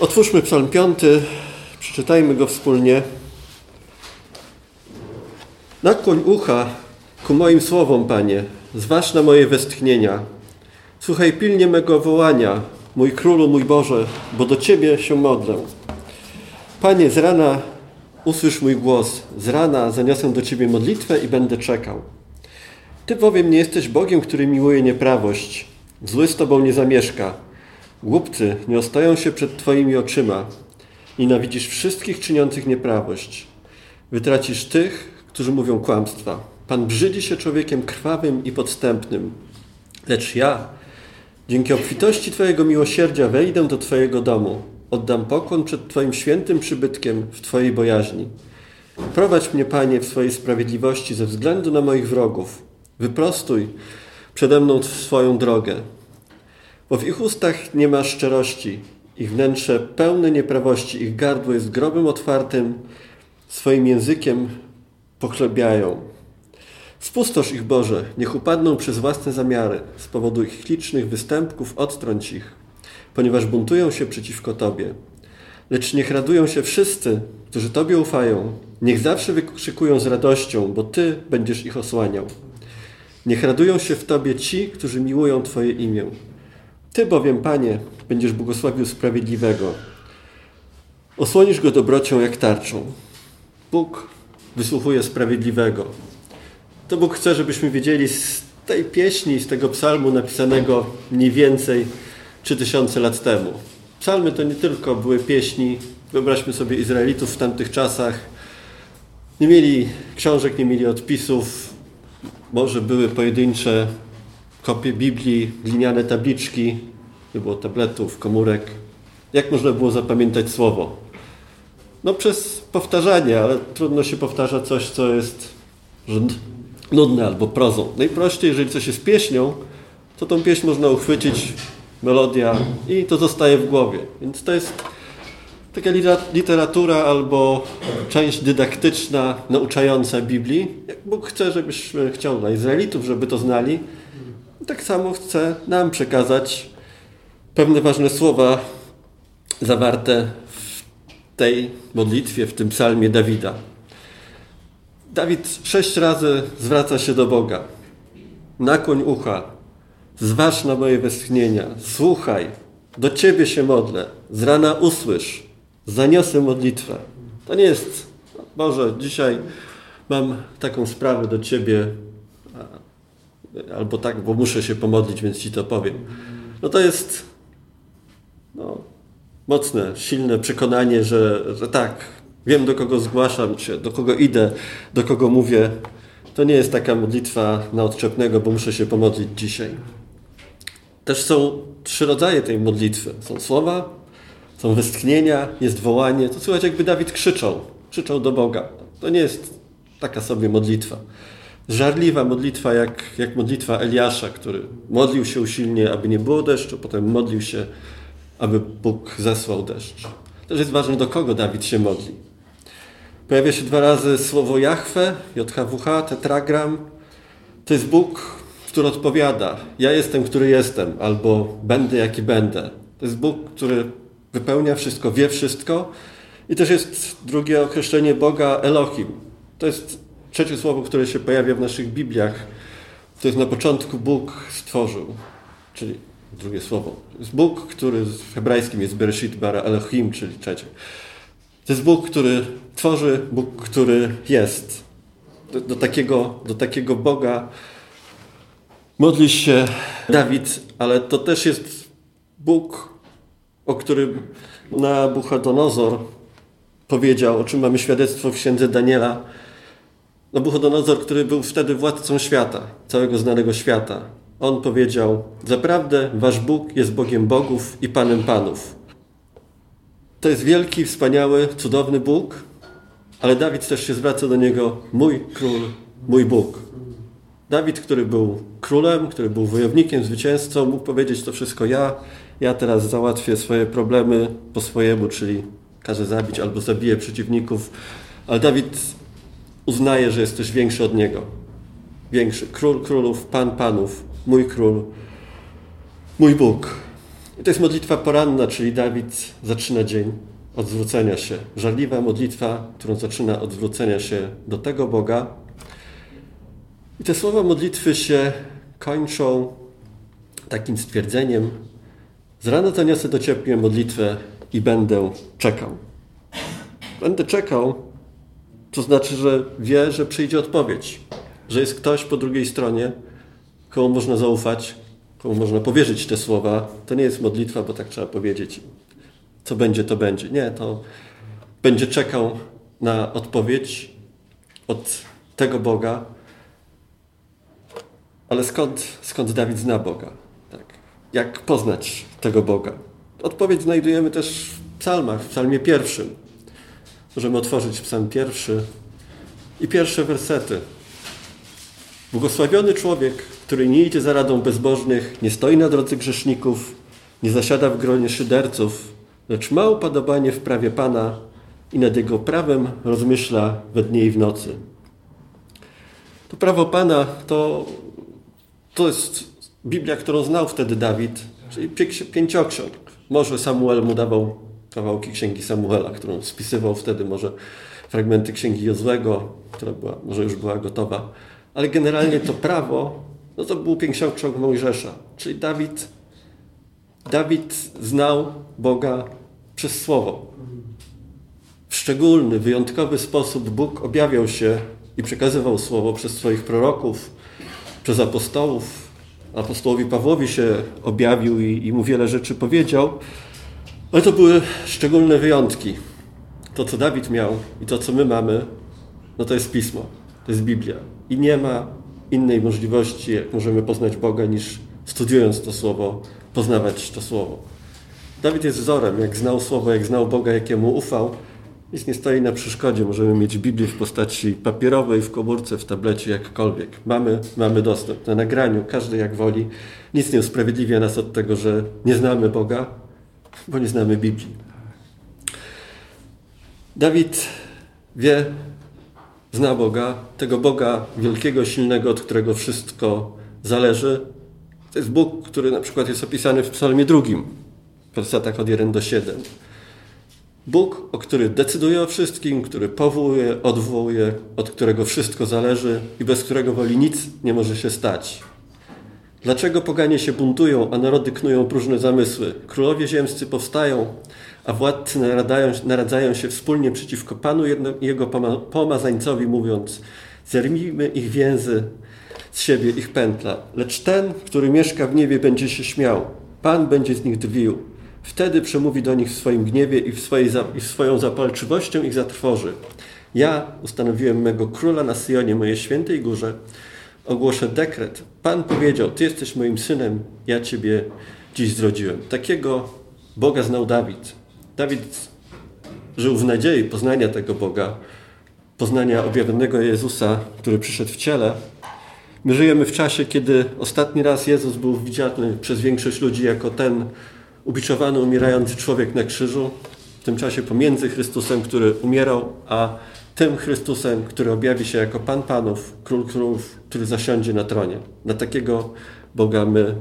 Otwórzmy Psalm 5, przeczytajmy go wspólnie. Nakłoń ucha ku moim słowom, Panie, zważ na moje westchnienia. Słuchaj pilnie mego wołania, mój Królu, mój Boże, bo do Ciebie się modlę. Panie, z rana usłysz mój głos, z rana zaniosę do Ciebie modlitwę i będę czekał. Ty bowiem nie jesteś Bogiem, który miłuje nieprawość. Zły z Tobą nie zamieszka. Głupcy nie ostoją się przed Twoimi oczyma. Nienawidzisz wszystkich czyniących nieprawość. Wytracisz tych, którzy mówią kłamstwa. Pan brzydzi się człowiekiem krwawym i podstępnym. Lecz ja, dzięki obfitości Twojego miłosierdzia, wejdę do Twojego domu. Oddam pokłon przed Twoim świętym przybytkiem w Twojej bojaźni. Prowadź mnie, Panie, w swojej sprawiedliwości ze względu na moich wrogów. Wyprostuj przede mną swoją drogę. Bo w ich ustach nie ma szczerości, ich wnętrze pełne nieprawości, ich gardło jest grobem otwartym, swoim językiem pochlebiają. Spustosz ich, Boże, niech upadną przez własne zamiary, z powodu ich licznych występków odtrąć ich, ponieważ buntują się przeciwko Tobie. Lecz niech radują się wszyscy, którzy Tobie ufają, niech zawsze wykrzykują z radością, bo Ty będziesz ich osłaniał. Niech radują się w Tobie ci, którzy miłują Twoje imię. Ty bowiem, Panie, będziesz błogosławił sprawiedliwego. Osłonisz go dobrocią jak tarczą. Bóg wysłuchuje sprawiedliwego. To Bóg chce, żebyśmy wiedzieli z tej pieśni, z tego psalmu napisanego mniej więcej 3000 lat temu. Psalmy to nie tylko były pieśni, wyobraźmy sobie Izraelitów w tamtych czasach. Nie mieli książek, nie mieli odpisów, może były pojedyncze kopie Biblii, gliniane tabliczki, nie było tabletów, komórek. Jak można było zapamiętać słowo? No przez powtarzanie, ale trudno się powtarza coś, co jest nudne albo prozą. Najprościej, jeżeli coś jest pieśnią, to tą pieśń można uchwycić, melodia i to zostaje w głowie. Więc to jest taka literatura albo część dydaktyczna, nauczająca Biblii. Jak Bóg chce, żebyśmy chciał dla Izraelitów, żeby to znali, tak samo chce nam przekazać pewne ważne słowa zawarte w tej modlitwie, w tym psalmie Dawida. Dawid sześć razy zwraca się do Boga. Nakłoń ucha, zważ na moje westchnienia, słuchaj, do Ciebie się modlę, z rana usłysz, zaniosę modlitwę. To nie jest, Boże, dzisiaj mam taką sprawę do Ciebie, albo tak, bo muszę się pomodlić, więc Ci to powiem. No to jest no, mocne, silne przekonanie, że, że tak, wiem do kogo zgłaszam się, do kogo idę, do kogo mówię. To nie jest taka modlitwa na odczepnego, bo muszę się pomodlić dzisiaj. Też są trzy rodzaje tej modlitwy. Są słowa, są westchnienia, jest wołanie. To słychać jakby Dawid krzyczał, krzyczał do Boga. To nie jest taka sobie modlitwa. Żarliwa modlitwa, jak, jak modlitwa Eliasza, który modlił się usilnie, aby nie było deszczu, potem modlił się, aby Bóg zesłał deszcz. Też jest ważne, do kogo Dawid się modli. Pojawia się dwa razy słowo Jahwe, JHWH, tetragram. To jest Bóg, który odpowiada. Ja jestem, który jestem, albo będę, jaki będę. To jest Bóg, który wypełnia wszystko, wie wszystko. I też jest drugie określenie Boga Elohim. To jest trzecie słowo, które się pojawia w naszych Bibliach. To jest na początku Bóg stworzył, czyli drugie słowo. Jest Bóg, który w hebrajskim jest Bereshit bara Elohim, czyli trzecie. To jest Bóg, który tworzy, Bóg, który jest. Do, do, takiego, do takiego Boga modli się Dawid, ale to też jest Bóg, o którym Nabuchodonozor powiedział, o czym mamy świadectwo w księdze Daniela. Nabuchodonozor, który był wtedy władcą świata, całego znanego świata. On powiedział, zaprawdę wasz Bóg jest Bogiem bogów i Panem panów. To jest wielki, wspaniały, cudowny Bóg, ale Dawid też się zwraca do niego, mój król, mój Bóg. Dawid, który był królem, który był wojownikiem, zwycięzcą, mógł powiedzieć to wszystko ja, ja teraz załatwię swoje problemy po swojemu, czyli każę zabić albo zabiję przeciwników. Ale Dawid uznaje, że jest ktoś większy od niego. Większy. Król królów, pan panów, mój król, mój Bóg. I to jest modlitwa poranna, czyli Dawid zaczyna dzień od zwrócenia się. Żarliwa modlitwa, którą zaczyna od zwrócenia się do tego Boga. I te słowa modlitwy się kończą takim stwierdzeniem: Z rana to niosę do Ciebie modlitwę i będę czekał. Będę czekał, to znaczy, że wie, że przyjdzie odpowiedź, że jest ktoś po drugiej stronie, komu można zaufać, komu można powierzyć te słowa. To nie jest modlitwa, bo tak trzeba powiedzieć. Co będzie, to będzie. Nie, to będzie czekał na odpowiedź od tego Boga. Ale skąd, skąd Dawid zna Boga? Tak. Jak poznać tego Boga? Odpowiedź znajdujemy też w psalmach, w psalmie pierwszym. Możemy otworzyć psalm pierwszy i pierwsze wersety. Błogosławiony człowiek, który nie idzie za radą bezbożnych, nie stoi na drodze grzeszników, nie zasiada w gronie szyderców, lecz ma upodobanie w prawie Pana i nad Jego prawem rozmyśla we dnie i w nocy. To prawo Pana to, to jest Biblia, którą znał wtedy Dawid, czyli pięcioksiąg. Może Samuel mu dawał kawałki księgi Samuela, którą spisywał wtedy, może fragmenty księgi Jozłego, która była, może już była gotowa. Ale generalnie to prawo, no to był pięcioksiąg Mojżesza. Czyli Dawid, Dawid znał Boga przez Słowo. W szczególny, wyjątkowy sposób Bóg objawiał się i przekazywał Słowo przez swoich proroków, przez apostołów. Apostołowi Pawłowi się objawił i, i mu wiele rzeczy powiedział. Ale to były szczególne wyjątki. To, co Dawid miał i to, co my mamy, no to jest Pismo, to jest Biblia. I nie ma innej możliwości, jak możemy poznać Boga, niż studiując to Słowo, poznawać to Słowo. Dawid jest wzorem, jak znał Słowo, jak znał Boga, jakiemu ufał. Nic nie stoi na przeszkodzie. Możemy mieć Biblię w postaci papierowej, w komórce, w tablecie, jakkolwiek. Mamy, mamy dostęp na nagraniu, każdy jak woli. Nic nie usprawiedliwia nas od tego, że nie znamy Boga, bo nie znamy Biblii. Dawid wie, zna Boga, tego Boga wielkiego, silnego, od którego wszystko zależy. To jest Bóg, który na przykład jest opisany w Psalmie drugim, wersetach od 1 do 7. Bóg, o który decyduje o wszystkim, który powołuje, odwołuje, od którego wszystko zależy i bez którego woli nic nie może się stać. Dlaczego poganie się buntują, a narody knują próżne zamysły? Królowie ziemscy powstają, a władcy naradzają, się wspólnie przeciwko Panu Jego pomazańcowi, mówiąc zermijmy ich więzy z siebie, ich pętla. Lecz ten, który mieszka w niebie, będzie się śmiał. Pan będzie z nich drwił. Wtedy przemówi do nich w swoim gniewie i, w swojej, i swoją zapalczywością ich zatrwoży. Ja ustanowiłem mego króla na Syjonie, mojej świętej górze, ogłoszę dekret. Pan powiedział, Ty jesteś moim synem, ja Ciebie dziś zrodziłem. Takiego Boga znał Dawid. Dawid żył w nadziei poznania tego Boga, poznania objawionego Jezusa, który przyszedł w ciele. My żyjemy w czasie, kiedy ostatni raz Jezus był widziany przez większość ludzi jako ten ubiczowany, umierający człowiek na krzyżu. W tym czasie pomiędzy Chrystusem, który umierał, a tym Chrystusem, który objawi się jako Pan Panów, Król Królów, który zasiądzie na tronie. Na takiego Boga my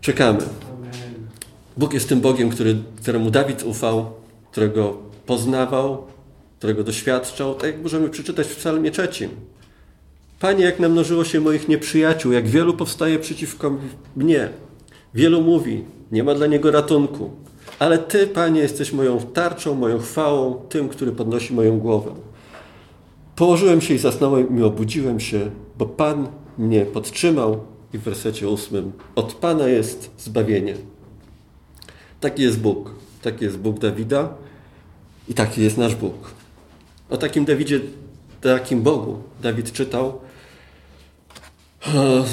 czekamy. Bóg jest tym Bogiem, który, któremu Dawid ufał, którego poznawał, którego doświadczał, tak jak możemy przeczytać w psalmie trzecim. Panie, jak namnożyło się moich nieprzyjaciół, jak wielu powstaje przeciwko mnie. Wielu mówi, nie ma dla niego ratunku. Ale Ty, Panie, jesteś moją tarczą, moją chwałą, tym, który podnosi moją głowę. Położyłem się i zasnąłem i obudziłem się, bo Pan mnie podtrzymał. I w wersecie ósmym, od Pana jest zbawienie. Taki jest Bóg. Taki jest Bóg Dawida i taki jest nasz Bóg. O takim Dawidzie, takim Bogu Dawid czytał.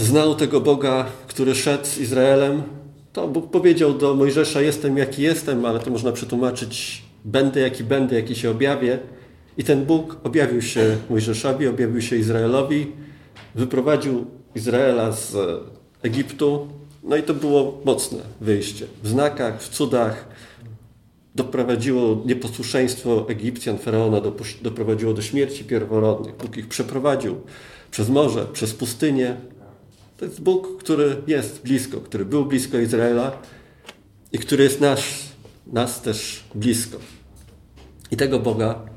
Znał tego Boga, który szedł z Izraelem. To Bóg powiedział do Mojżesza: Jestem jaki jestem, ale to można przetłumaczyć: Będę jaki będę, jaki się objawię. I ten Bóg objawił się Mojżeszowi, objawił się Izraelowi, wyprowadził Izraela z Egiptu. No i to było mocne wyjście. W znakach, w cudach doprowadziło nieposłuszeństwo Egipcjan, Faraona doprowadziło do śmierci pierworodnych. Bóg ich przeprowadził przez morze, przez pustynię. To jest Bóg, który jest blisko, który był blisko Izraela i który jest nasz, nas też blisko. I tego Boga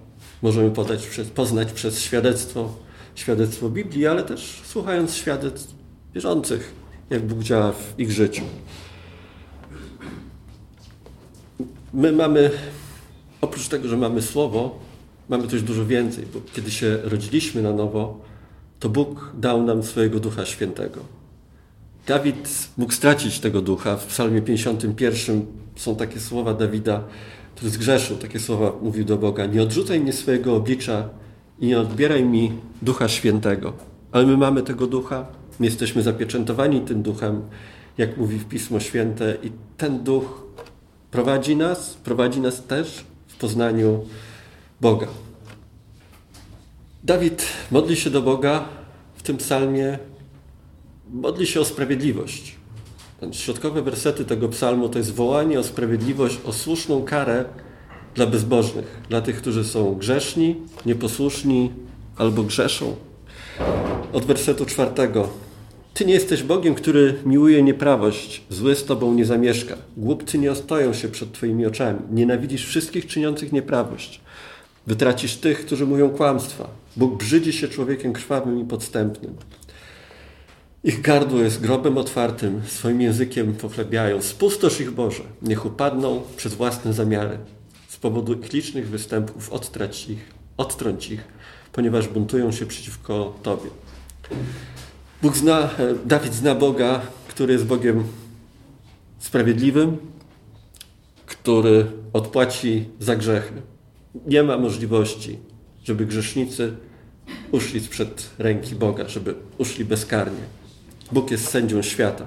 możemy podać, poznać przez świadectwo, świadectwo Biblii, ale też słuchając świadectw wierzących, jak Bóg działa w ich życiu. My mamy, oprócz tego, że mamy Słowo, mamy też dużo więcej, bo kiedy się rodziliśmy na nowo, to Bóg dał nam swojego Ducha Świętego. Dawid mógł stracić tego ducha. W Psalmie 51 są takie słowa Dawida, który zgrzeszył, takie słowa mówił do Boga: Nie odrzucaj mnie swojego oblicza i nie odbieraj mi ducha świętego. Ale my mamy tego ducha, my jesteśmy zapieczętowani tym duchem, jak mówi w Pismo Święte, i ten duch prowadzi nas, prowadzi nas też w poznaniu Boga. Dawid modli się do Boga w tym psalmie, modli się o sprawiedliwość. Środkowe wersety tego psalmu to jest wołanie o sprawiedliwość, o słuszną karę dla bezbożnych, dla tych, którzy są grzeszni, nieposłuszni albo grzeszą. Od wersetu czwartego. Ty nie jesteś Bogiem, który miłuje nieprawość, zły z Tobą nie zamieszka. Głupcy nie ostoją się przed Twoimi oczami. Nienawidzisz wszystkich czyniących nieprawość. Wytracisz tych, którzy mówią kłamstwa. Bóg brzydzi się człowiekiem krwawym i podstępnym. Ich gardło jest grobem otwartym, swoim językiem pochlebiają. Spustosz ich Boże, niech upadną przez własne zamiary. Z powodu ich licznych występów odtrać ich, odtrąć ich, ponieważ buntują się przeciwko Tobie. Bóg zna, Dawid zna Boga, który jest Bogiem sprawiedliwym, który odpłaci za grzechy. Nie ma możliwości, żeby grzesznicy uszli sprzed ręki Boga, żeby uszli bezkarnie. Bóg jest sędzią świata.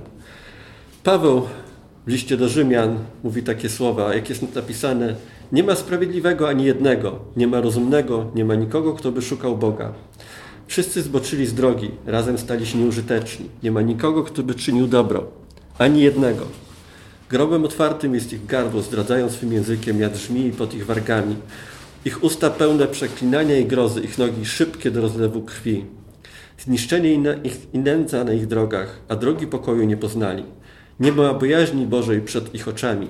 Paweł w liście do Rzymian mówi takie słowa, jak jest napisane: Nie ma sprawiedliwego ani jednego, nie ma rozumnego, nie ma nikogo, kto by szukał Boga. Wszyscy zboczyli z drogi, razem stali się nieużyteczni. Nie ma nikogo, kto by czynił dobro, ani jednego. Grobem otwartym jest ich gardło, zdradzają swym językiem jad żmii pod ich wargami. Ich usta pełne przeklinania i grozy, ich nogi szybkie do rozlewu krwi. Zniszczenie i, i nędza na ich drogach, a drogi pokoju nie poznali. Nie ma bojaźni Bożej przed ich oczami.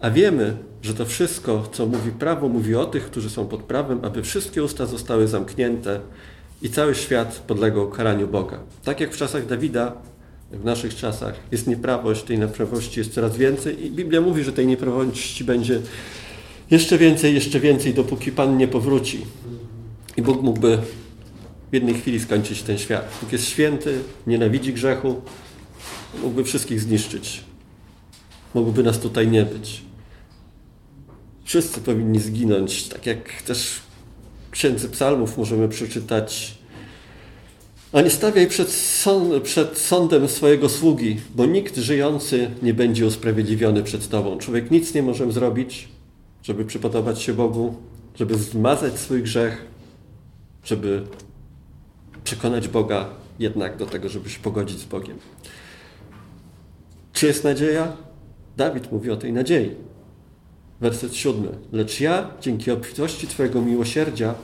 A wiemy, że to wszystko, co mówi prawo, mówi o tych, którzy są pod prawem, aby wszystkie usta zostały zamknięte i cały świat podlegał karaniu Boga. Tak jak w czasach Dawida, w naszych czasach jest nieprawość, tej nieprawości jest coraz więcej i Biblia mówi, że tej nieprawości będzie jeszcze więcej, jeszcze więcej, dopóki Pan nie powróci. I Bóg mógłby w jednej chwili skończyć ten świat. Bóg jest święty, nienawidzi grzechu, mógłby wszystkich zniszczyć. Mógłby nas tutaj nie być. Wszyscy powinni zginąć, tak jak też w Księdze Psalmów możemy przeczytać a nie stawiaj przed, sąd, przed, sądem swojego sługi, bo nikt żyjący nie będzie usprawiedliwiony przed Tobą. Człowiek nic nie może zrobić, żeby przypodobać się Bogu, żeby zmazać swój grzech, żeby przekonać Boga jednak do tego, żeby się pogodzić z Bogiem. Czy jest nadzieja? Dawid mówi o tej nadziei. Werset siódmy. Lecz ja, dzięki obfitości Twojego miłosierdzia,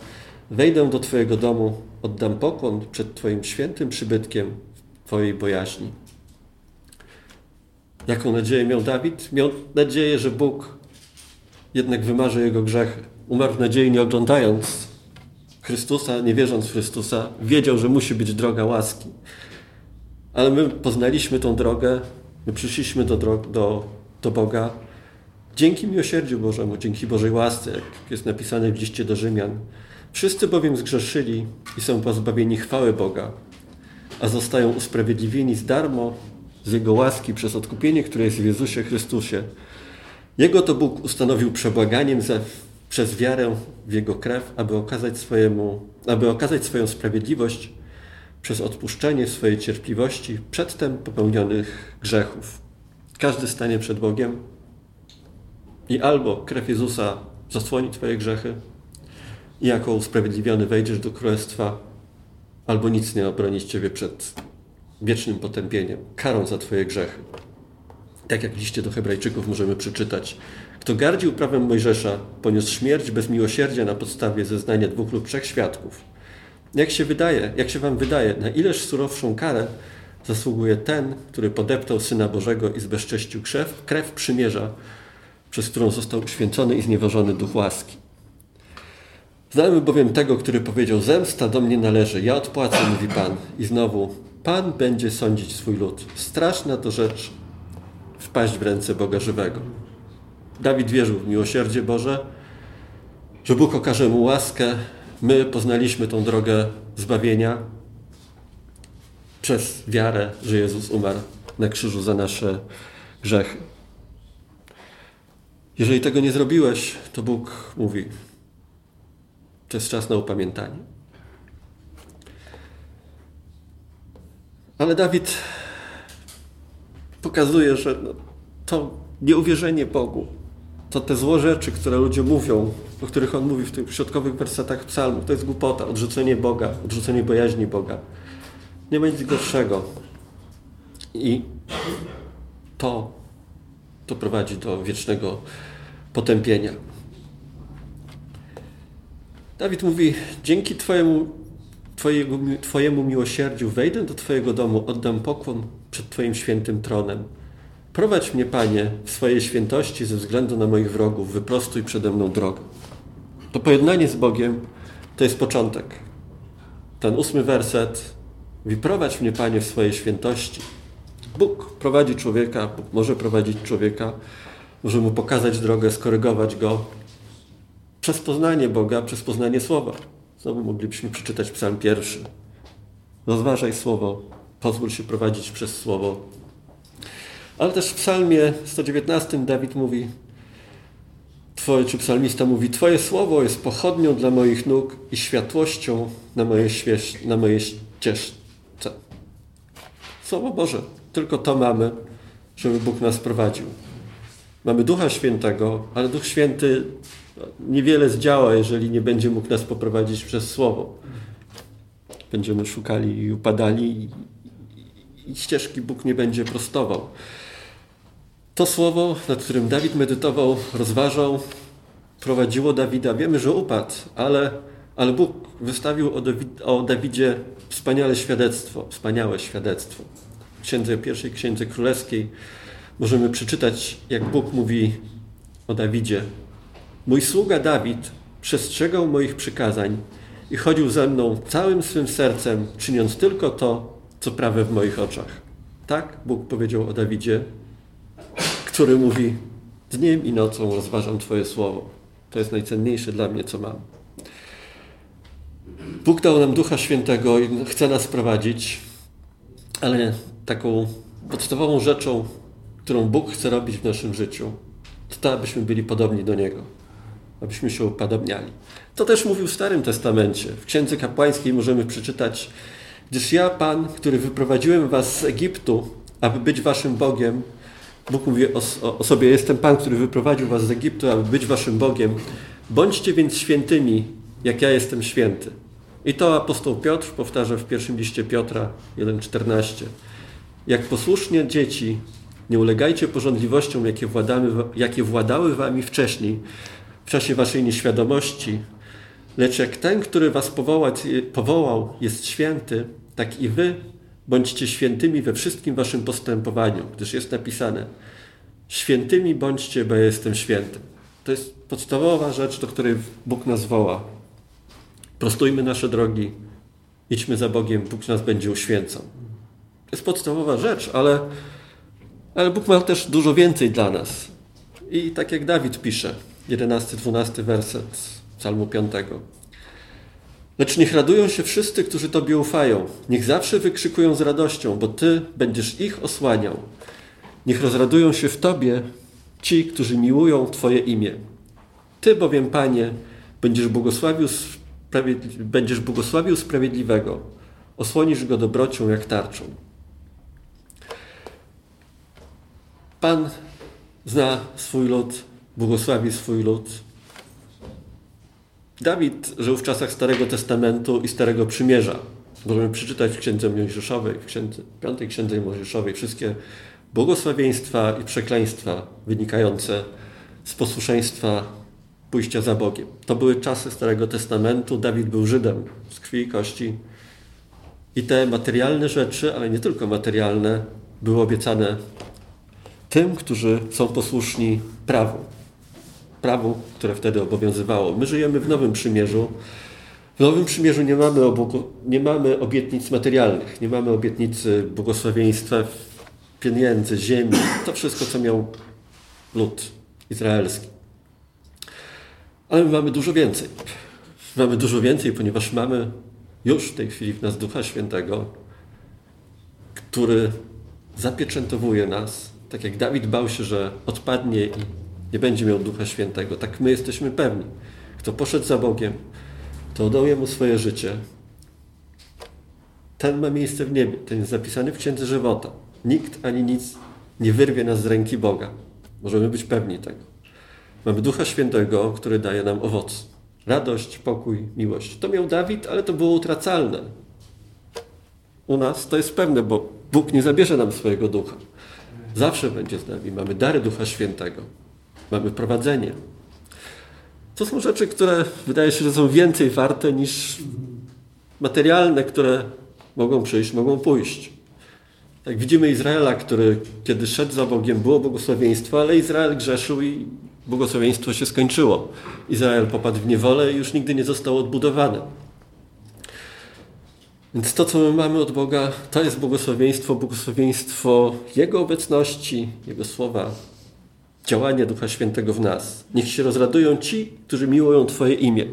wejdę do Twojego domu, oddam pokłon przed Twoim świętym przybytkiem Twojej bojaźni. Jaką nadzieję miał Dawid? Miał nadzieję, że Bóg jednak wymarzy jego grzechy. Umarł w nadziei nie oglądając Chrystusa, nie wierząc w Chrystusa, wiedział, że musi być droga łaski. Ale my poznaliśmy tą drogę, my przyszliśmy do, do, do Boga dzięki miłosierdziu Bożemu, dzięki Bożej łasce, jak jest napisane w liście do Rzymian. Wszyscy bowiem zgrzeszyli i są pozbawieni chwały Boga, a zostają usprawiedliwieni z darmo z Jego łaski przez odkupienie, które jest w Jezusie Chrystusie. Jego to Bóg ustanowił przebłaganiem za przez wiarę w Jego krew, aby okazać, swojemu, aby okazać swoją sprawiedliwość przez odpuszczenie swojej cierpliwości przedtem popełnionych grzechów. Każdy stanie przed Bogiem i albo krew Jezusa zasłoni Twoje grzechy i jako usprawiedliwiony wejdziesz do Królestwa, albo nic nie obroni Ciebie przed wiecznym potępieniem, karą za Twoje grzechy. Tak jak liście do Hebrajczyków możemy przeczytać, kto gardził prawem Mojżesza, poniósł śmierć bez miłosierdzia na podstawie zeznania dwóch lub trzech świadków. Jak się wydaje, jak się wam wydaje, na ileż surowszą karę zasługuje ten, który podeptał Syna Bożego i zbezcześcił krew, krew przymierza, przez którą został uświęcony i znieważony duch łaski. Znamy bowiem tego, który powiedział: Zemsta do mnie należy, ja odpłacę, mówi Pan. I znowu, Pan będzie sądzić swój lud. Straszna to rzecz wpaść w ręce Boga żywego. Dawid wierzył w miłosierdzie Boże, że Bóg okaże mu łaskę. My poznaliśmy tą drogę zbawienia przez wiarę, że Jezus umarł na krzyżu za nasze grzechy. Jeżeli tego nie zrobiłeś, to Bóg mówi: To jest czas na upamiętanie. Ale Dawid pokazuje, że no, to nieuwierzenie Bogu, to te złe rzeczy, które ludzie mówią, o których on mówi w tych środkowych wersetach psalmu, to jest głupota, odrzucenie Boga, odrzucenie bojaźni Boga. Nie ma nic gorszego. I to, to prowadzi do wiecznego potępienia. Dawid mówi: Dzięki Twojemu, twojego, twojemu miłosierdziu wejdę do Twojego domu, oddam pokłon przed Twoim świętym tronem. Prowadź mnie, Panie, w swojej świętości ze względu na moich wrogów, wyprostuj przede mną drogę. To pojednanie z Bogiem to jest początek. Ten ósmy werset mówi: Prowadź mnie, Panie, w swojej świętości. Bóg prowadzi człowieka, Bóg może prowadzić człowieka, może mu pokazać drogę, skorygować go przez poznanie Boga, przez poznanie Słowa. Znowu moglibyśmy przeczytać Psalm pierwszy. Rozważaj Słowo, pozwól się prowadzić przez Słowo. Ale też w Psalmie 119 Dawid mówi, Twoje, czy psalmista mówi, Twoje Słowo jest pochodnią dla moich nóg i światłością na mojej, śwież, na mojej ścieżce. Słowo Boże, tylko to mamy, żeby Bóg nas prowadził. Mamy Ducha Świętego, ale Duch Święty niewiele zdziała, jeżeli nie będzie mógł nas poprowadzić przez Słowo. Będziemy szukali i upadali i, ścieżki Bóg nie będzie prostował. To słowo, nad którym Dawid medytował, rozważał, prowadziło Dawida. Wiemy, że upadł, ale, ale Bóg wystawił o, Dawid, o Dawidzie wspaniałe świadectwo, wspaniałe świadectwo. W księdze, pierwszej księdze królewskiej możemy przeczytać, jak Bóg mówi o Dawidzie. Mój sługa Dawid przestrzegał moich przykazań i chodził ze mną całym swym sercem, czyniąc tylko to, co prawe w moich oczach. Tak Bóg powiedział o Dawidzie, który mówi: Dniem i nocą rozważam Twoje słowo. To jest najcenniejsze dla mnie, co mam. Bóg dał nam Ducha Świętego i chce nas prowadzić, ale taką podstawową rzeczą, którą Bóg chce robić w naszym życiu, to to, abyśmy byli podobni do Niego, abyśmy się upodobniali. To też mówił w Starym Testamencie. W Księdze Kapłańskiej możemy przeczytać, gdyż ja, Pan, który wyprowadziłem was z Egiptu, aby być waszym Bogiem, Bóg mówi o, o, sobie, jestem Pan, który wyprowadził was z Egiptu, aby być waszym Bogiem. Bądźcie więc świętymi, jak ja jestem święty. I to apostoł Piotr powtarza w pierwszym liście Piotra 1,14. Jak posłusznie dzieci, nie ulegajcie porządliwościom, jakie, władamy, jakie władały wami wcześniej, w czasie waszej nieświadomości, lecz jak ten, który was powołał, powołał jest święty, tak i wy bądźcie świętymi we wszystkim waszym postępowaniu, gdyż jest napisane świętymi bądźcie, bo ja jestem świętym. To jest podstawowa rzecz, do której Bóg nas woła. Prostujmy nasze drogi, idźmy za Bogiem, Bóg nas będzie uświęcał. To jest podstawowa rzecz, ale, ale Bóg ma też dużo więcej dla nas. I tak jak Dawid pisze, 11-12 werset Psalmu 5. Lecz niech radują się wszyscy, którzy Tobie ufają. Niech zawsze wykrzykują z radością, bo Ty będziesz ich osłaniał. Niech rozradują się w Tobie ci, którzy miłują Twoje imię. Ty bowiem, Panie, będziesz błogosławił, sprawiedli będziesz błogosławił sprawiedliwego. Osłonisz go dobrocią jak tarczą. Pan zna swój lud, błogosławi swój lud. Dawid żył w czasach Starego Testamentu i Starego Przymierza. Możemy przeczytać w Księdze Mojżeszowej, w księdze, Piątej Księdze Mojżeszowej wszystkie błogosławieństwa i przekleństwa wynikające z posłuszeństwa pójścia za Bogiem. To były czasy Starego Testamentu. Dawid był Żydem z krwi i kości. I te materialne rzeczy, ale nie tylko materialne, były obiecane tym, którzy są posłuszni prawu. Prawu, które wtedy obowiązywało. My żyjemy w Nowym Przymierzu. W Nowym Przymierzu nie mamy, nie mamy obietnic materialnych, nie mamy obietnicy błogosławieństwa pieniędzy, ziemi, to wszystko, co miał lud izraelski. Ale my mamy dużo więcej. Mamy dużo więcej, ponieważ mamy już w tej chwili w nas Ducha Świętego, który zapieczętowuje nas, tak jak Dawid bał się, że odpadnie i nie będzie miał Ducha Świętego, tak my jesteśmy pewni. Kto poszedł za Bogiem, to oddał Jemu swoje życie. Ten ma miejsce w niebie, ten jest zapisany w Księdze Żywota. Nikt ani nic nie wyrwie nas z ręki Boga. Możemy być pewni tego. Mamy Ducha Świętego, który daje nam owoc. Radość, pokój, miłość. To miał Dawid, ale to było utracalne. U nas to jest pewne, bo Bóg nie zabierze nam swojego ducha. Zawsze będzie z nami. Mamy dary Ducha Świętego. Mamy prowadzenie. To są rzeczy, które wydaje się, że są więcej warte niż materialne, które mogą przyjść, mogą pójść. Tak widzimy Izraela, który kiedy szedł za Bogiem, było błogosławieństwo, ale Izrael grzeszył i błogosławieństwo się skończyło. Izrael popadł w niewolę i już nigdy nie został odbudowany. Więc to, co my mamy od Boga, to jest błogosławieństwo, błogosławieństwo Jego obecności, Jego słowa, działanie Ducha Świętego w nas. Niech się rozradują ci, którzy miłują Twoje imię.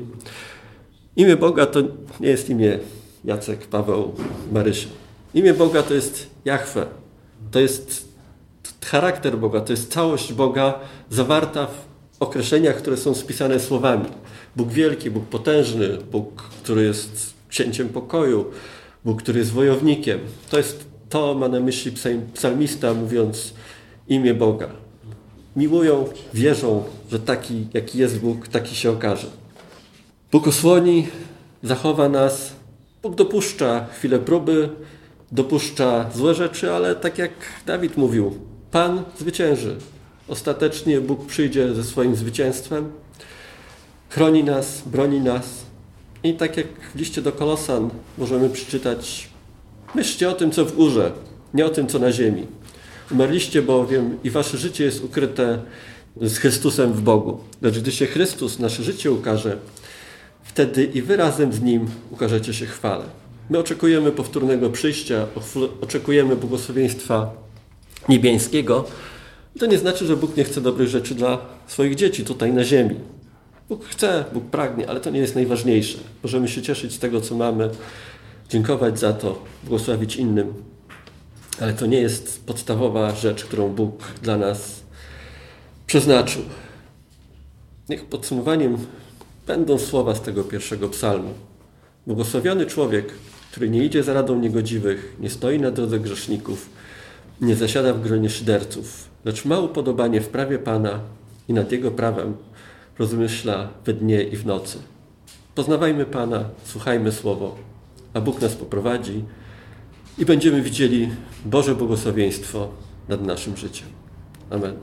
Imię Boga to nie jest imię Jacek, Paweł, Marysia. Imię Boga to jest Jahwe. To jest charakter Boga, to jest całość Boga zawarta w określeniach, które są spisane słowami. Bóg wielki, Bóg potężny, Bóg, który jest księciem pokoju, Bóg, który jest wojownikiem. To jest to ma na myśli psalmista, mówiąc imię Boga. Miłują, wierzą, że taki, jaki jest Bóg, taki się okaże. Bóg osłoni, zachowa nas. Bóg dopuszcza chwilę próby, dopuszcza złe rzeczy, ale tak jak Dawid mówił, Pan zwycięży. Ostatecznie Bóg przyjdzie ze swoim zwycięstwem, chroni nas, broni nas. I tak jak w liście do Kolosan możemy przeczytać, myślcie o tym, co w górze, nie o tym, co na ziemi. Umarliście bowiem i wasze życie jest ukryte z Chrystusem w Bogu. Lecz gdy się Chrystus, nasze życie ukaże, wtedy i wy razem z Nim ukażecie się chwale. My oczekujemy powtórnego przyjścia, oczekujemy błogosławieństwa niebiańskiego. To nie znaczy, że Bóg nie chce dobrych rzeczy dla swoich dzieci tutaj na ziemi. Bóg chce, Bóg pragnie, ale to nie jest najważniejsze. Możemy się cieszyć z tego, co mamy, dziękować za to, błogosławić innym, ale to nie jest podstawowa rzecz, którą Bóg dla nas przeznaczył. Niech podsumowaniem będą słowa z tego pierwszego psalmu. Błogosławiony człowiek, który nie idzie za radą niegodziwych, nie stoi na drodze grzeszników, nie zasiada w gronie szyderców, lecz ma upodobanie w prawie Pana i nad Jego prawem rozmyśla we dnie i w nocy. Poznawajmy Pana, słuchajmy Słowo, a Bóg nas poprowadzi i będziemy widzieli Boże błogosławieństwo nad naszym życiem. Amen.